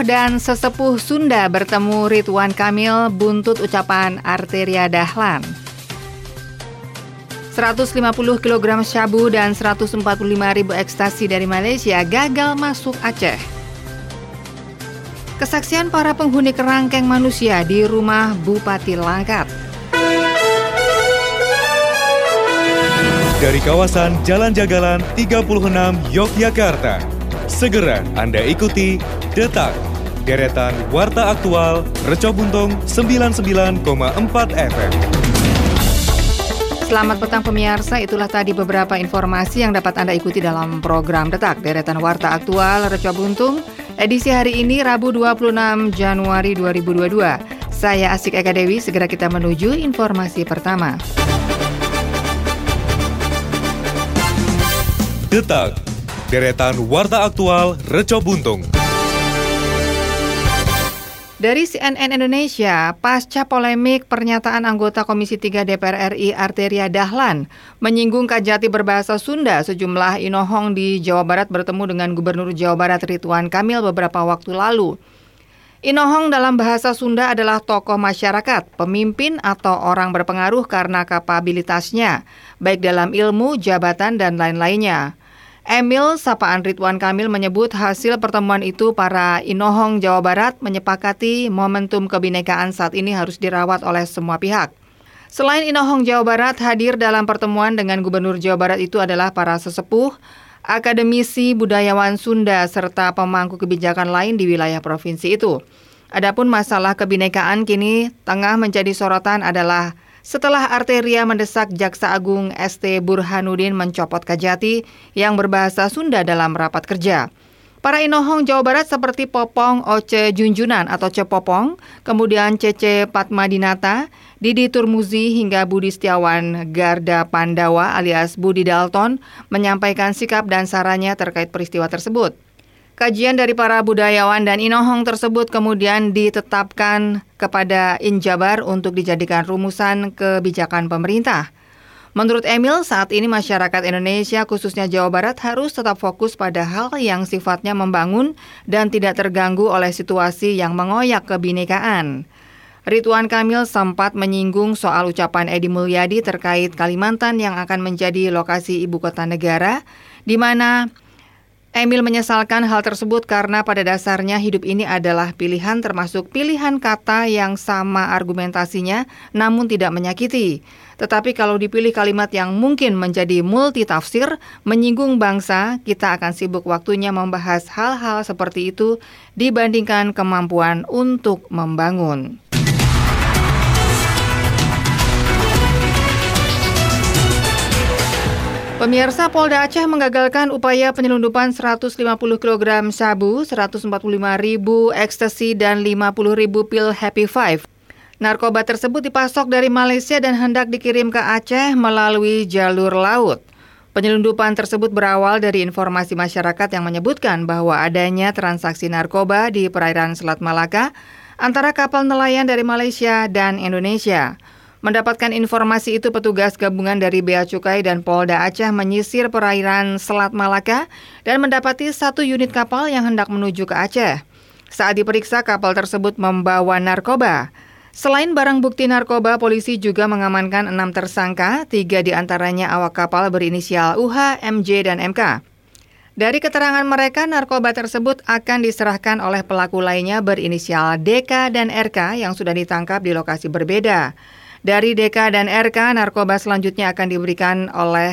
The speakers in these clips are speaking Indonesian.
Tokoh dan sesepuh Sunda bertemu Ridwan Kamil buntut ucapan Arteria Dahlan. 150 kg syabu dan 145 ribu ekstasi dari Malaysia gagal masuk Aceh. Kesaksian para penghuni kerangkeng manusia di rumah Bupati Langkat. Dari kawasan Jalan Jagalan 36 Yogyakarta, segera Anda ikuti Detak, deretan Warta Aktual, Reco Buntung 99,4 FM. Selamat petang pemirsa, itulah tadi beberapa informasi yang dapat Anda ikuti dalam program Detak, deretan Warta Aktual, Reco Buntung, edisi hari ini Rabu 26 Januari 2022. Saya Asik Eka Dewi, segera kita menuju informasi pertama. Detak, deretan Warta Aktual, Reco Buntung. Dari CNN Indonesia, pasca polemik pernyataan anggota Komisi 3 DPR RI Arteria Dahlan menyinggung Kajati berbahasa Sunda, sejumlah inohong di Jawa Barat bertemu dengan Gubernur Jawa Barat Ridwan Kamil beberapa waktu lalu. Inohong dalam bahasa Sunda adalah tokoh masyarakat, pemimpin atau orang berpengaruh karena kapabilitasnya, baik dalam ilmu, jabatan, dan lain-lainnya. Emil Sapaan Ridwan Kamil menyebut hasil pertemuan itu para Inohong Jawa Barat menyepakati momentum kebinekaan saat ini harus dirawat oleh semua pihak. Selain Inohong Jawa Barat, hadir dalam pertemuan dengan Gubernur Jawa Barat itu adalah para sesepuh, akademisi budayawan Sunda, serta pemangku kebijakan lain di wilayah provinsi itu. Adapun masalah kebinekaan kini tengah menjadi sorotan adalah setelah Arteria mendesak Jaksa Agung ST Burhanuddin mencopot Kajati yang berbahasa Sunda dalam rapat kerja. Para inohong Jawa Barat seperti Popong Oce Junjunan atau Cepopong, kemudian Cece Patmadinata, Didi Turmuzi hingga Budi Setiawan Garda Pandawa alias Budi Dalton menyampaikan sikap dan sarannya terkait peristiwa tersebut. Kajian dari para budayawan dan inohong tersebut kemudian ditetapkan kepada Injabar untuk dijadikan rumusan kebijakan pemerintah. Menurut Emil, saat ini masyarakat Indonesia khususnya Jawa Barat harus tetap fokus pada hal yang sifatnya membangun dan tidak terganggu oleh situasi yang mengoyak kebinekaan. Ridwan Kamil sempat menyinggung soal ucapan Edi Mulyadi terkait Kalimantan yang akan menjadi lokasi ibu kota negara, di mana Emil menyesalkan hal tersebut karena pada dasarnya hidup ini adalah pilihan termasuk pilihan kata yang sama argumentasinya namun tidak menyakiti. Tetapi kalau dipilih kalimat yang mungkin menjadi multi tafsir, menyinggung bangsa, kita akan sibuk waktunya membahas hal-hal seperti itu dibandingkan kemampuan untuk membangun. Pemirsa Polda Aceh menggagalkan upaya penyelundupan 150 kg sabu, 145 ribu ekstasi, dan 50 ribu pil Happy Five. Narkoba tersebut dipasok dari Malaysia dan hendak dikirim ke Aceh melalui jalur laut. Penyelundupan tersebut berawal dari informasi masyarakat yang menyebutkan bahwa adanya transaksi narkoba di perairan Selat Malaka antara kapal nelayan dari Malaysia dan Indonesia. Mendapatkan informasi itu petugas gabungan dari Bea Cukai dan Polda Aceh menyisir perairan Selat Malaka dan mendapati satu unit kapal yang hendak menuju ke Aceh. Saat diperiksa kapal tersebut membawa narkoba. Selain barang bukti narkoba, polisi juga mengamankan enam tersangka, tiga di antaranya awak kapal berinisial UH, MJ, dan MK. Dari keterangan mereka, narkoba tersebut akan diserahkan oleh pelaku lainnya berinisial DK dan RK yang sudah ditangkap di lokasi berbeda. Dari DK dan RK, narkoba selanjutnya akan diberikan oleh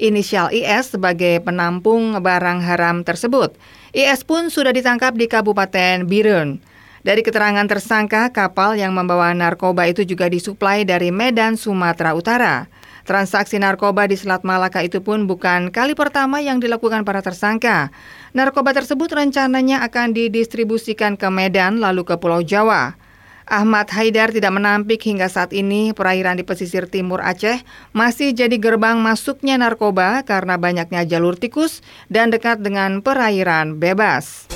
inisial IS sebagai penampung barang haram tersebut. IS pun sudah ditangkap di Kabupaten Birun. Dari keterangan tersangka, kapal yang membawa narkoba itu juga disuplai dari Medan, Sumatera Utara. Transaksi narkoba di Selat Malaka itu pun bukan kali pertama yang dilakukan para tersangka. Narkoba tersebut rencananya akan didistribusikan ke Medan lalu ke Pulau Jawa. Ahmad Haidar tidak menampik hingga saat ini perairan di pesisir timur Aceh masih jadi gerbang masuknya narkoba karena banyaknya jalur tikus dan dekat dengan perairan bebas.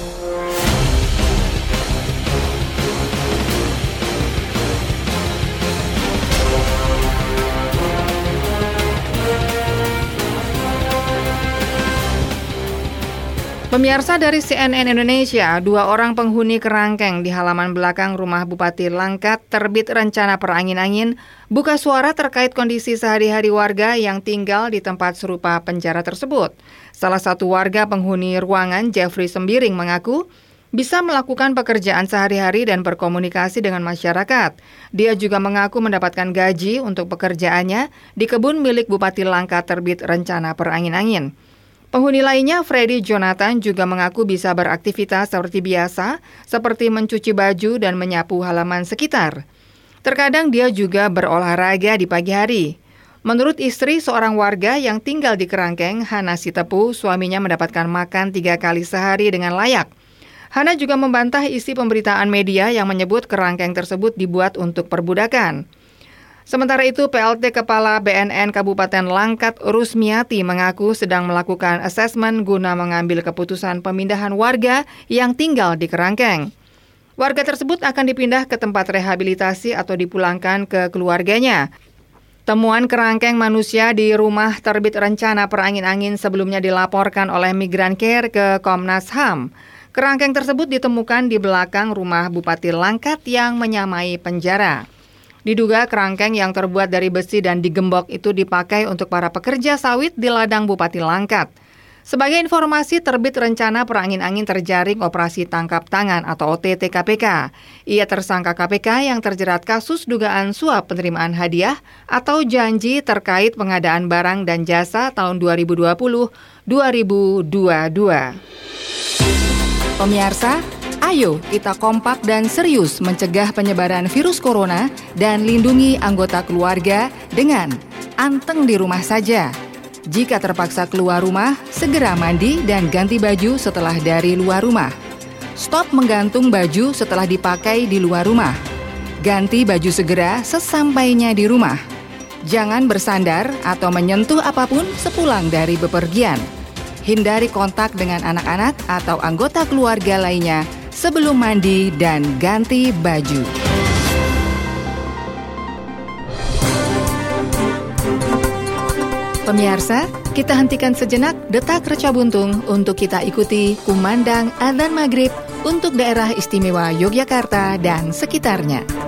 Pemirsa dari CNN Indonesia, dua orang penghuni kerangkeng di halaman belakang rumah Bupati Langkat terbit rencana perangin-angin buka suara terkait kondisi sehari-hari warga yang tinggal di tempat serupa penjara tersebut. Salah satu warga penghuni ruangan, Jeffrey Sembiring, mengaku bisa melakukan pekerjaan sehari-hari dan berkomunikasi dengan masyarakat. Dia juga mengaku mendapatkan gaji untuk pekerjaannya di kebun milik Bupati Langkat terbit rencana perangin-angin. Penghuni lainnya, Freddy Jonathan, juga mengaku bisa beraktivitas seperti biasa, seperti mencuci baju dan menyapu halaman sekitar. Terkadang dia juga berolahraga di pagi hari. Menurut istri seorang warga yang tinggal di Kerangkeng, Hana Sitepu, suaminya mendapatkan makan tiga kali sehari dengan layak. Hana juga membantah isi pemberitaan media yang menyebut kerangkeng tersebut dibuat untuk perbudakan. Sementara itu, PLT Kepala BNN Kabupaten Langkat Rusmiati mengaku sedang melakukan asesmen guna mengambil keputusan pemindahan warga yang tinggal di Kerangkeng. Warga tersebut akan dipindah ke tempat rehabilitasi atau dipulangkan ke keluarganya. Temuan kerangkeng manusia di rumah terbit rencana perangin-angin sebelumnya dilaporkan oleh Migran Care ke Komnas HAM. Kerangkeng tersebut ditemukan di belakang rumah Bupati Langkat yang menyamai penjara. Diduga kerangkeng yang terbuat dari besi dan digembok itu dipakai untuk para pekerja sawit di ladang Bupati Langkat. Sebagai informasi, terbit rencana perangin-angin terjaring operasi tangkap tangan atau OTT KPK. Ia tersangka KPK yang terjerat kasus dugaan suap penerimaan hadiah atau janji terkait pengadaan barang dan jasa tahun 2020-2022. Pemirsa, Ayo kita kompak dan serius mencegah penyebaran virus corona dan lindungi anggota keluarga dengan anteng di rumah saja. Jika terpaksa keluar rumah, segera mandi dan ganti baju setelah dari luar rumah. Stop menggantung baju setelah dipakai di luar rumah. Ganti baju segera sesampainya di rumah. Jangan bersandar atau menyentuh apa pun sepulang dari bepergian. Hindari kontak dengan anak-anak atau anggota keluarga lainnya sebelum mandi dan ganti baju. Pemirsa, kita hentikan sejenak detak reca buntung untuk kita ikuti kumandang adzan maghrib untuk daerah istimewa Yogyakarta dan sekitarnya.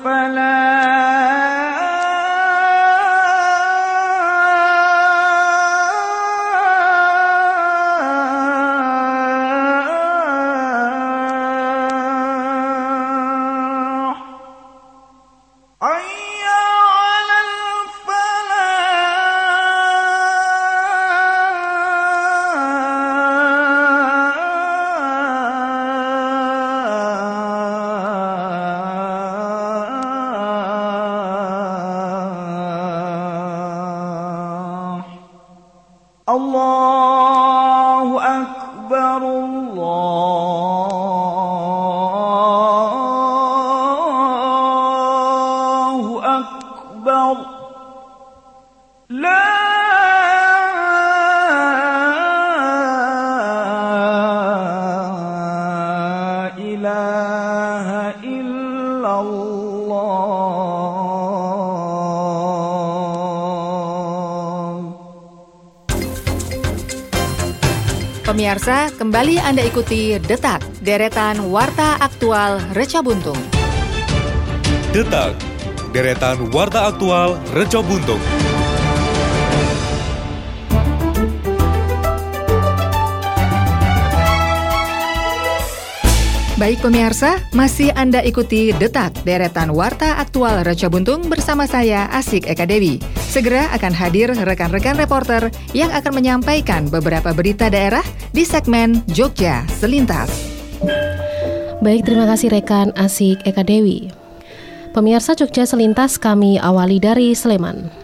على Pemirsa, kembali Anda ikuti Detak, deretan Warta Aktual Reca Buntung. Detak, deretan warta aktual Reco Buntung. Baik pemirsa, masih Anda ikuti Detak, deretan Warta Aktual Reca Buntung bersama saya Asik Eka Dewi. Segera akan hadir rekan-rekan reporter yang akan menyampaikan beberapa berita daerah di segmen Jogja Selintas. Baik, terima kasih rekan Asik Eka Dewi. Pemirsa Jogja Selintas kami awali dari Sleman.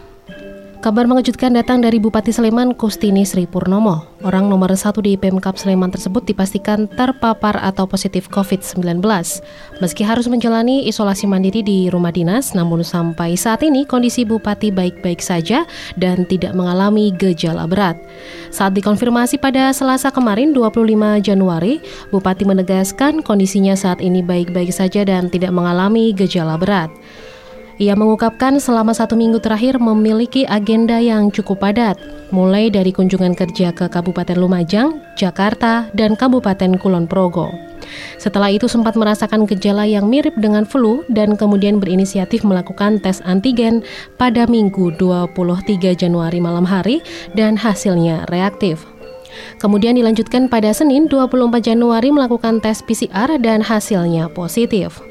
Kabar mengejutkan datang dari Bupati Sleman Kustini Sri Purnomo. Orang nomor satu di Pemkap Sleman tersebut dipastikan terpapar atau positif COVID-19. Meski harus menjalani isolasi mandiri di rumah dinas, namun sampai saat ini kondisi Bupati baik-baik saja dan tidak mengalami gejala berat. Saat dikonfirmasi pada Selasa kemarin 25 Januari, Bupati menegaskan kondisinya saat ini baik-baik saja dan tidak mengalami gejala berat. Ia mengungkapkan selama satu minggu terakhir memiliki agenda yang cukup padat, mulai dari kunjungan kerja ke Kabupaten Lumajang, Jakarta, dan Kabupaten Kulon Progo. Setelah itu sempat merasakan gejala yang mirip dengan flu dan kemudian berinisiatif melakukan tes antigen pada Minggu 23 Januari malam hari dan hasilnya reaktif. Kemudian dilanjutkan pada Senin 24 Januari melakukan tes PCR dan hasilnya positif.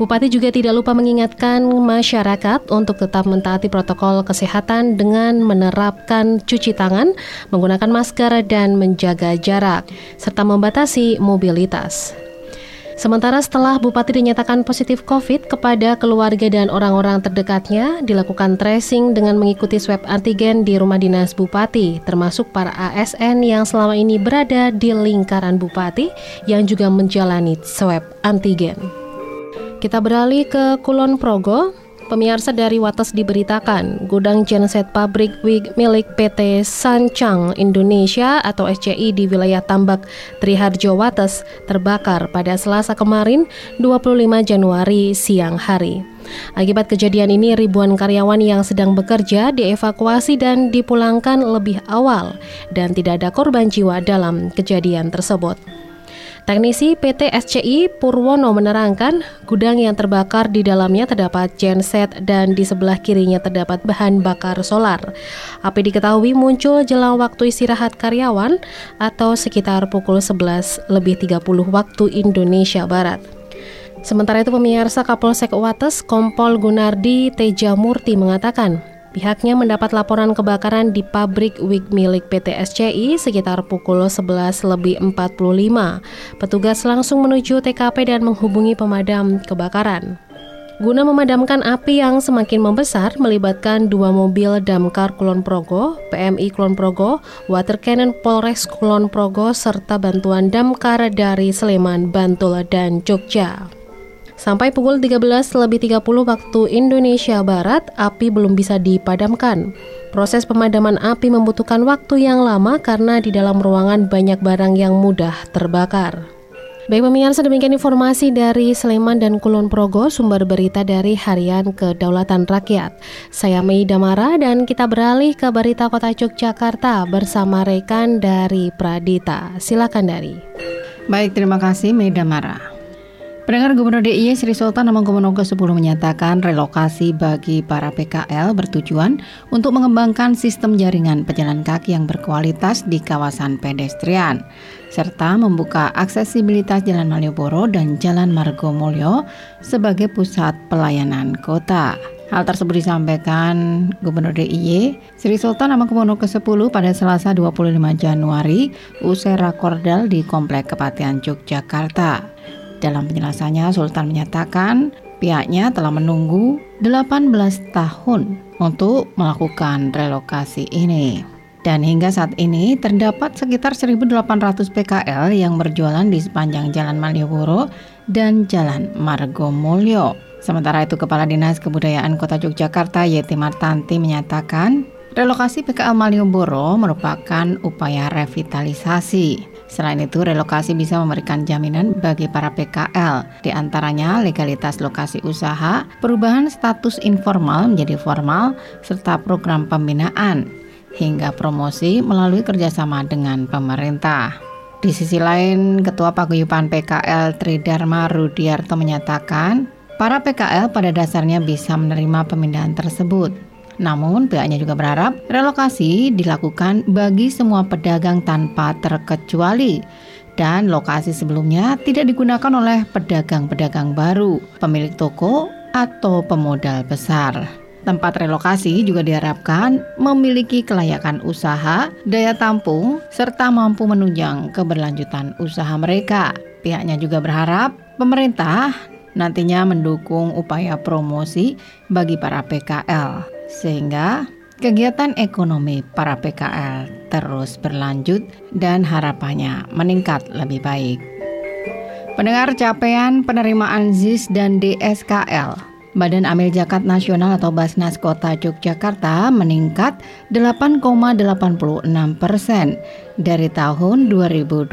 Bupati juga tidak lupa mengingatkan masyarakat untuk tetap mentaati protokol kesehatan dengan menerapkan cuci tangan, menggunakan masker, dan menjaga jarak, serta membatasi mobilitas. Sementara setelah Bupati dinyatakan positif COVID kepada keluarga dan orang-orang terdekatnya, dilakukan tracing dengan mengikuti swab antigen di rumah dinas Bupati, termasuk para ASN yang selama ini berada di lingkaran Bupati yang juga menjalani swab antigen. Kita beralih ke Kulon Progo. Pemirsa dari Wates diberitakan, gudang genset pabrik wig milik PT Sancang Indonesia atau SCI di wilayah Tambak Triharjo Wates terbakar pada Selasa kemarin 25 Januari siang hari. Akibat kejadian ini, ribuan karyawan yang sedang bekerja dievakuasi dan dipulangkan lebih awal dan tidak ada korban jiwa dalam kejadian tersebut. Teknisi PT SCI Purwono menerangkan, gudang yang terbakar di dalamnya terdapat genset dan di sebelah kirinya terdapat bahan bakar solar. Api diketahui muncul jelang waktu istirahat karyawan atau sekitar pukul 11 lebih 30 waktu Indonesia Barat. Sementara itu pemirsa Kapolsek Wates Kompol Gunardi Tejamurti mengatakan, Pihaknya mendapat laporan kebakaran di pabrik wig milik PT SCI sekitar pukul 11 lebih 45. Petugas langsung menuju TKP dan menghubungi pemadam kebakaran. Guna memadamkan api yang semakin membesar, melibatkan dua mobil damkar Kulon Progo, PMI Kulon Progo, Water Cannon Polres Kulon Progo, serta bantuan damkar dari Sleman, Bantul, dan Jogja. Sampai pukul 13 lebih 30 waktu Indonesia Barat, api belum bisa dipadamkan. Proses pemadaman api membutuhkan waktu yang lama karena di dalam ruangan banyak barang yang mudah terbakar. Baik pemirsa demikian informasi dari Sleman dan Kulon Progo sumber berita dari Harian Kedaulatan Rakyat. Saya Mei Damara dan kita beralih ke berita Kota Yogyakarta bersama rekan dari Pradita. Silakan dari. Baik, terima kasih Mei Damara. Pendengar Gubernur DIY Sri Sultan Hamengkubuwono ke-10 menyatakan relokasi bagi para PKL bertujuan untuk mengembangkan sistem jaringan pejalan kaki yang berkualitas di kawasan pedestrian serta membuka aksesibilitas Jalan Malioboro dan Jalan Margomulyo sebagai pusat pelayanan kota. Hal tersebut disampaikan Gubernur DIY Sri Sultan Hamengkubuwono ke-10 pada Selasa 25 Januari usai rakordal di Komplek Kepatian Yogyakarta. Dalam penjelasannya, Sultan menyatakan pihaknya telah menunggu 18 tahun untuk melakukan relokasi ini. Dan hingga saat ini terdapat sekitar 1.800 PKL yang berjualan di sepanjang Jalan Malioboro dan Jalan Margomulyo. Sementara itu Kepala Dinas Kebudayaan Kota Yogyakarta Yeti Martanti menyatakan relokasi PKL Malioboro merupakan upaya revitalisasi Selain itu, relokasi bisa memberikan jaminan bagi para PKL, di antaranya legalitas lokasi usaha, perubahan status informal menjadi formal, serta program pembinaan, hingga promosi melalui kerjasama dengan pemerintah. Di sisi lain, Ketua Paguyuban PKL Tridharma Rudiarto menyatakan, para PKL pada dasarnya bisa menerima pemindahan tersebut, namun pihaknya juga berharap relokasi dilakukan bagi semua pedagang tanpa terkecuali dan lokasi sebelumnya tidak digunakan oleh pedagang-pedagang baru, pemilik toko atau pemodal besar. Tempat relokasi juga diharapkan memiliki kelayakan usaha, daya tampung, serta mampu menunjang keberlanjutan usaha mereka. Pihaknya juga berharap pemerintah nantinya mendukung upaya promosi bagi para PKL sehingga kegiatan ekonomi para PKL terus berlanjut dan harapannya meningkat lebih baik. Pendengar capaian penerimaan ZIS dan DSKL Badan Amil Zakat Nasional atau Basnas Kota Yogyakarta meningkat 8,86 persen dari tahun 2020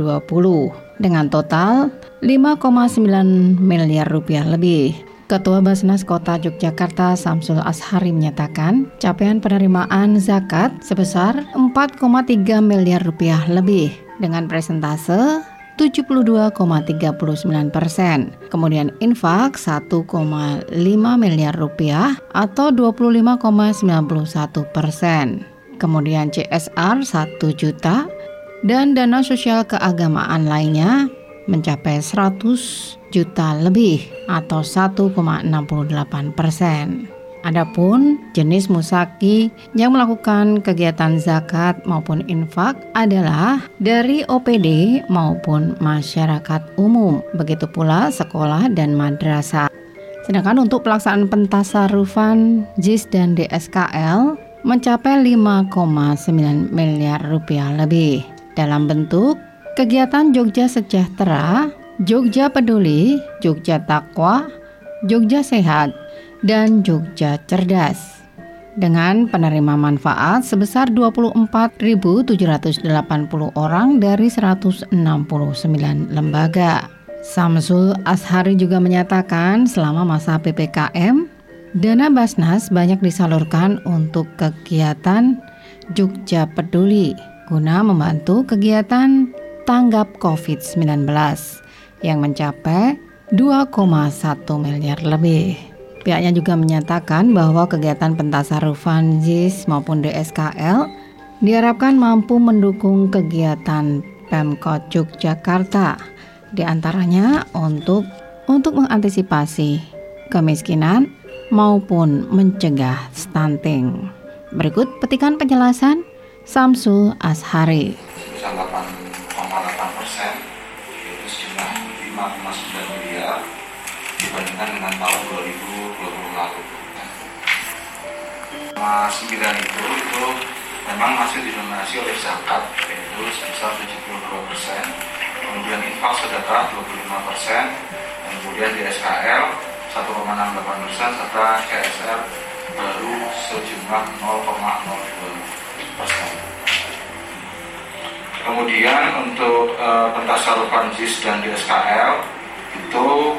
dengan total 5,9 miliar rupiah lebih. Ketua Basnas Kota Yogyakarta Samsul Ashari menyatakan capaian penerimaan zakat sebesar 4,3 miliar rupiah lebih dengan presentase 72,39 persen. Kemudian infak 1,5 miliar rupiah atau 25,91 persen. Kemudian CSR 1 juta dan dana sosial keagamaan lainnya mencapai 100 juta lebih atau 1,68 persen. Adapun jenis musaki yang melakukan kegiatan zakat maupun infak adalah dari OPD maupun masyarakat umum. Begitu pula sekolah dan madrasah. Sedangkan untuk pelaksanaan pentasarufan JIS dan DSKL mencapai 5,9 miliar rupiah lebih dalam bentuk Kegiatan Jogja Sejahtera, Jogja Peduli, Jogja Takwa, Jogja Sehat, dan Jogja Cerdas. Dengan penerima manfaat sebesar 24.780 orang dari 169 lembaga. Samsul Ashari juga menyatakan selama masa PPKM, dana Basnas banyak disalurkan untuk kegiatan Jogja Peduli guna membantu kegiatan tanggap COVID-19 yang mencapai 2,1 miliar lebih. Pihaknya juga menyatakan bahwa kegiatan pentasarufan JIS maupun DSKL diharapkan mampu mendukung kegiatan Pemkot Yogyakarta, di antaranya untuk untuk mengantisipasi kemiskinan maupun mencegah stunting. Berikut petikan penjelasan Samsul Ashari. dibandingkan itu, itu memang masih didominasi oleh zakat, yaitu sebesar 72 persen, kemudian infak sedekah 25 persen, kemudian di SKL 1,68 persen, serta CSR baru sejumlah 0,02 persen. Kemudian untuk e, pentasarufan JIS dan di SKL itu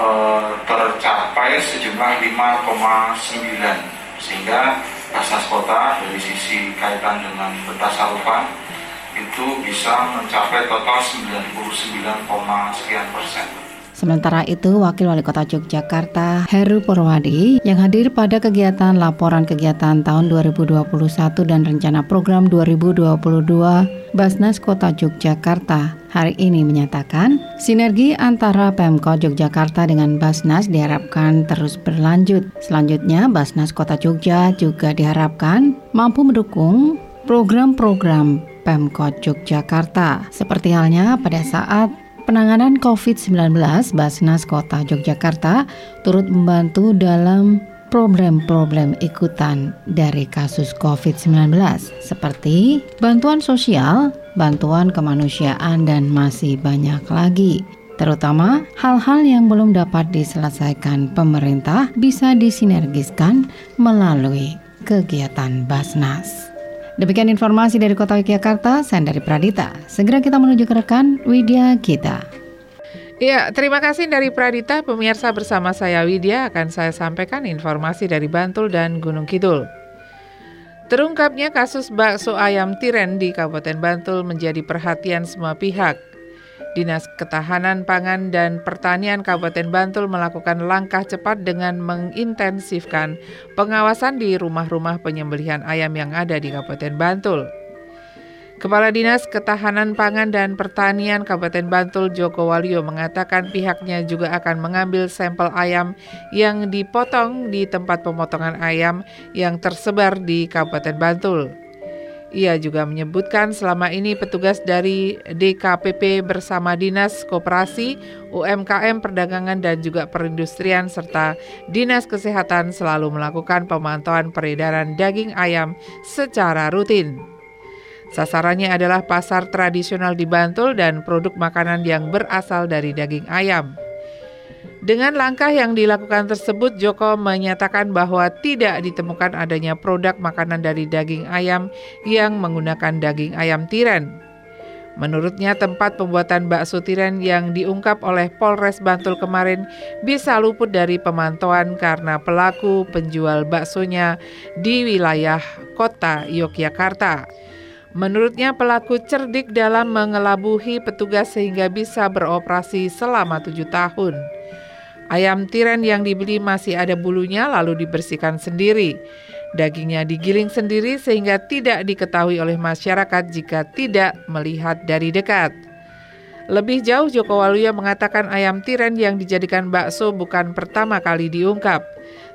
Eh, tercapai sejumlah 5,9 sehingga Basnas Kota dari sisi kaitan dengan bertasarufan itu bisa mencapai total 99, sekian persen. Sementara itu, Wakil Wali Kota Yogyakarta Heru Purwadi yang hadir pada kegiatan laporan kegiatan tahun 2021 dan rencana program 2022 Basnas Kota Yogyakarta hari ini menyatakan sinergi antara Pemkot Yogyakarta dengan Basnas diharapkan terus berlanjut. Selanjutnya, Basnas Kota Jogja juga diharapkan mampu mendukung program-program Pemkot Yogyakarta seperti halnya pada saat penanganan COVID-19, Basnas Kota Yogyakarta turut membantu dalam problem-problem ikutan dari kasus COVID-19 seperti bantuan sosial, bantuan kemanusiaan, dan masih banyak lagi. Terutama hal-hal yang belum dapat diselesaikan pemerintah bisa disinergiskan melalui kegiatan Basnas. Demikian informasi dari Kota Yogyakarta, saya dari Pradita. Segera kita menuju ke rekan Widya kita. Ya, terima kasih dari Pradita. Pemirsa bersama saya Widya akan saya sampaikan informasi dari Bantul dan Gunung Kidul. Terungkapnya kasus bakso ayam tiren di Kabupaten Bantul menjadi perhatian semua pihak. Dinas Ketahanan Pangan dan Pertanian Kabupaten Bantul melakukan langkah cepat dengan mengintensifkan pengawasan di rumah-rumah penyembelihan ayam yang ada di Kabupaten Bantul. Kepala Dinas Ketahanan Pangan dan Pertanian Kabupaten Bantul Joko Walio mengatakan pihaknya juga akan mengambil sampel ayam yang dipotong di tempat pemotongan ayam yang tersebar di Kabupaten Bantul. Ia juga menyebutkan selama ini petugas dari DKPP bersama Dinas Koperasi, UMKM Perdagangan dan juga Perindustrian serta Dinas Kesehatan selalu melakukan pemantauan peredaran daging ayam secara rutin. Sasarannya adalah pasar tradisional di Bantul dan produk makanan yang berasal dari daging ayam. Dengan langkah yang dilakukan tersebut, Joko menyatakan bahwa tidak ditemukan adanya produk makanan dari daging ayam yang menggunakan daging ayam tiren. Menurutnya tempat pembuatan bakso tiren yang diungkap oleh Polres Bantul kemarin bisa luput dari pemantauan karena pelaku penjual baksonya di wilayah kota Yogyakarta. Menurutnya pelaku cerdik dalam mengelabuhi petugas sehingga bisa beroperasi selama tujuh tahun. Ayam tiren yang dibeli masih ada bulunya lalu dibersihkan sendiri. Dagingnya digiling sendiri sehingga tidak diketahui oleh masyarakat jika tidak melihat dari dekat. Lebih jauh Joko Waluyo mengatakan ayam tiren yang dijadikan bakso bukan pertama kali diungkap.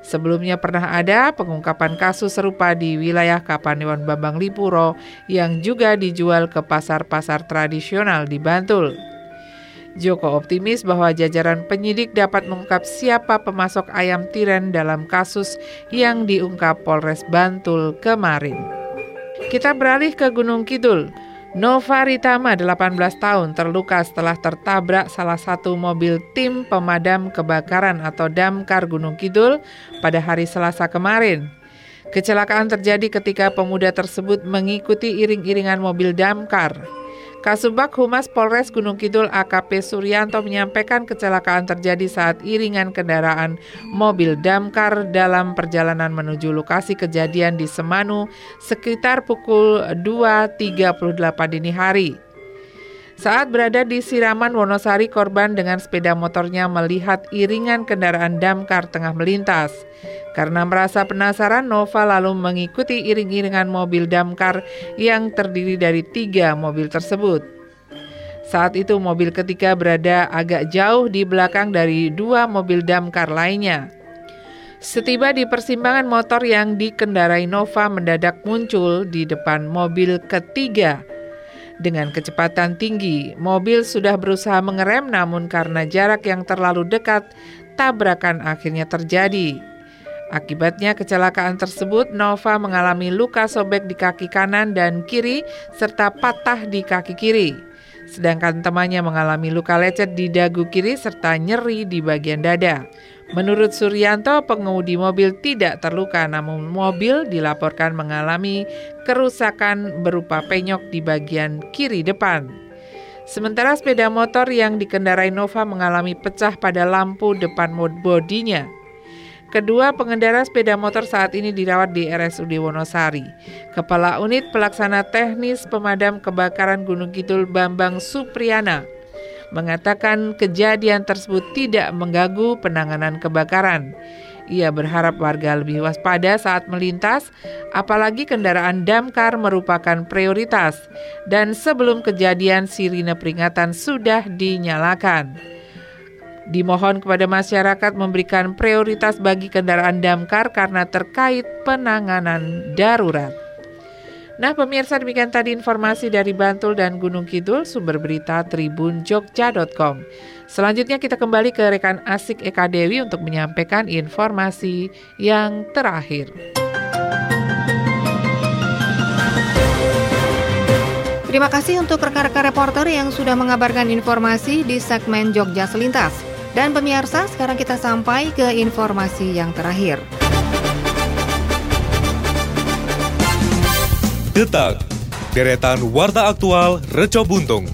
Sebelumnya pernah ada pengungkapan kasus serupa di wilayah Kapanewon Bambang Lipuro yang juga dijual ke pasar-pasar tradisional di Bantul. Joko optimis bahwa jajaran penyidik dapat mengungkap siapa pemasok ayam tiren dalam kasus yang diungkap Polres Bantul kemarin. Kita beralih ke Gunung Kidul. Nova Ritama, 18 tahun, terluka setelah tertabrak salah satu mobil tim pemadam kebakaran atau damkar Gunung Kidul pada hari Selasa kemarin. Kecelakaan terjadi ketika pemuda tersebut mengikuti iring-iringan mobil damkar. Kasubag Humas Polres Gunung Kidul AKP Suryanto menyampaikan kecelakaan terjadi saat iringan kendaraan mobil damkar dalam perjalanan menuju lokasi kejadian di Semanu sekitar pukul 2.38 dini hari. Saat berada di Siraman Wonosari, korban dengan sepeda motornya melihat iringan kendaraan damkar tengah melintas. Karena merasa penasaran, Nova lalu mengikuti iring-iringan mobil damkar yang terdiri dari tiga mobil tersebut. Saat itu mobil ketiga berada agak jauh di belakang dari dua mobil damkar lainnya. Setiba di persimpangan motor yang dikendarai Nova mendadak muncul di depan mobil ketiga dengan kecepatan tinggi, mobil sudah berusaha mengerem namun karena jarak yang terlalu dekat, tabrakan akhirnya terjadi. Akibatnya kecelakaan tersebut, Nova mengalami luka sobek di kaki kanan dan kiri serta patah di kaki kiri. Sedangkan temannya mengalami luka lecet di dagu kiri serta nyeri di bagian dada. Menurut Suryanto, pengemudi mobil tidak terluka namun mobil dilaporkan mengalami kerusakan berupa penyok di bagian kiri depan. Sementara sepeda motor yang dikendarai Nova mengalami pecah pada lampu depan bodinya. Kedua pengendara sepeda motor saat ini dirawat di RSUD Wonosari. Kepala Unit Pelaksana Teknis Pemadam Kebakaran Gunung Kidul Bambang Supriyana mengatakan kejadian tersebut tidak mengganggu penanganan kebakaran. Ia berharap warga lebih waspada saat melintas, apalagi kendaraan damkar merupakan prioritas, dan sebelum kejadian sirine peringatan sudah dinyalakan. Dimohon kepada masyarakat memberikan prioritas bagi kendaraan damkar karena terkait penanganan darurat. Nah pemirsa demikian tadi informasi dari Bantul dan Gunung Kidul sumber berita tribunjogja.com. Selanjutnya kita kembali ke rekan Asik Eka Dewi untuk menyampaikan informasi yang terakhir. Terima kasih untuk rekan-rekan reporter yang sudah mengabarkan informasi di segmen Jogja Selintas. Dan pemirsa, sekarang kita sampai ke informasi yang terakhir. Detak, deretan warta aktual Reco Buntung.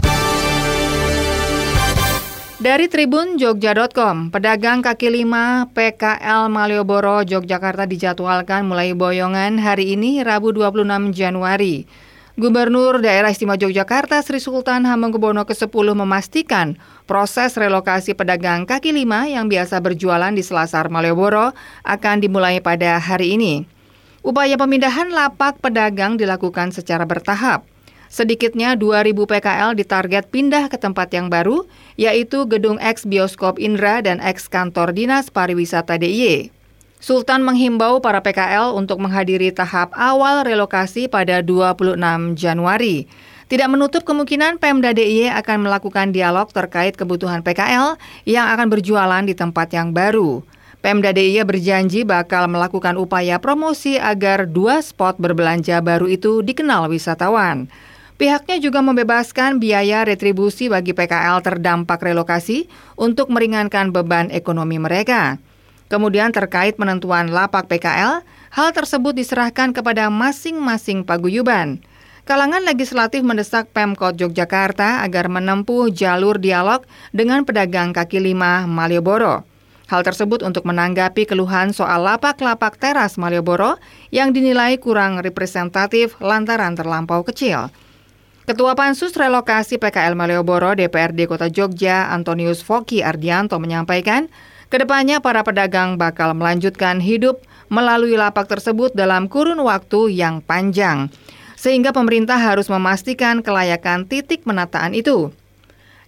Dari Tribun Jogja.com, pedagang kaki lima PKL Malioboro, Yogyakarta dijadwalkan mulai boyongan hari ini Rabu 26 Januari. Gubernur Daerah Istimewa Yogyakarta Sri Sultan Hamengkubuwono ke-10 memastikan proses relokasi pedagang kaki lima yang biasa berjualan di Selasar Malioboro akan dimulai pada hari ini. Upaya pemindahan lapak pedagang dilakukan secara bertahap. Sedikitnya 2.000 PKL ditarget pindah ke tempat yang baru, yaitu gedung ex bioskop Indra dan ex kantor dinas pariwisata DIY. Sultan menghimbau para PKL untuk menghadiri tahap awal relokasi pada 26 Januari. Tidak menutup kemungkinan Pemda DIY akan melakukan dialog terkait kebutuhan PKL yang akan berjualan di tempat yang baru. Pemda DIY berjanji bakal melakukan upaya promosi agar dua spot berbelanja baru itu dikenal wisatawan. Pihaknya juga membebaskan biaya retribusi bagi PKL terdampak relokasi untuk meringankan beban ekonomi mereka. Kemudian terkait penentuan lapak PKL, hal tersebut diserahkan kepada masing-masing paguyuban. Kalangan legislatif mendesak Pemkot Yogyakarta agar menempuh jalur dialog dengan pedagang kaki lima Malioboro. Hal tersebut untuk menanggapi keluhan soal lapak-lapak teras Malioboro yang dinilai kurang representatif lantaran terlampau kecil. Ketua Pansus Relokasi PKL Malioboro DPRD Kota Jogja Antonius Foki Ardianto menyampaikan, ke depannya para pedagang bakal melanjutkan hidup melalui lapak tersebut dalam kurun waktu yang panjang, sehingga pemerintah harus memastikan kelayakan titik penataan itu.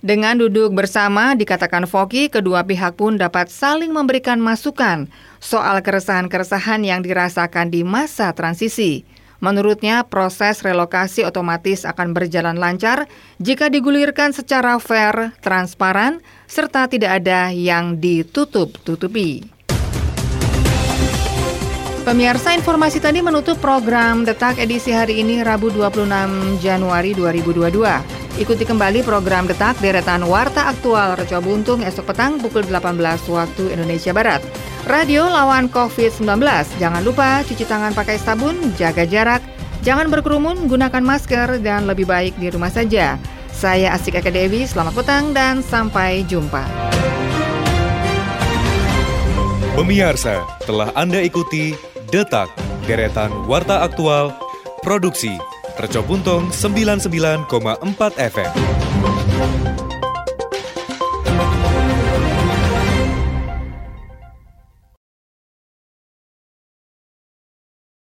Dengan duduk bersama, dikatakan Foki, kedua pihak pun dapat saling memberikan masukan soal keresahan-keresahan yang dirasakan di masa transisi. Menurutnya, proses relokasi otomatis akan berjalan lancar jika digulirkan secara fair, transparan, serta tidak ada yang ditutup-tutupi. Pemirsa informasi tadi menutup program Detak edisi hari ini Rabu 26 Januari 2022. Ikuti kembali program Detak Deretan Warta Aktual Reco Buntung esok petang pukul 18 waktu Indonesia Barat. Radio lawan COVID-19. Jangan lupa cuci tangan pakai sabun, jaga jarak, jangan berkerumun, gunakan masker, dan lebih baik di rumah saja. Saya Asik Eka Dewi, selamat petang dan sampai jumpa. Pemirsa, telah Anda ikuti Detak Deretan Warta Aktual Produksi Reco Buntung 99,4 FM.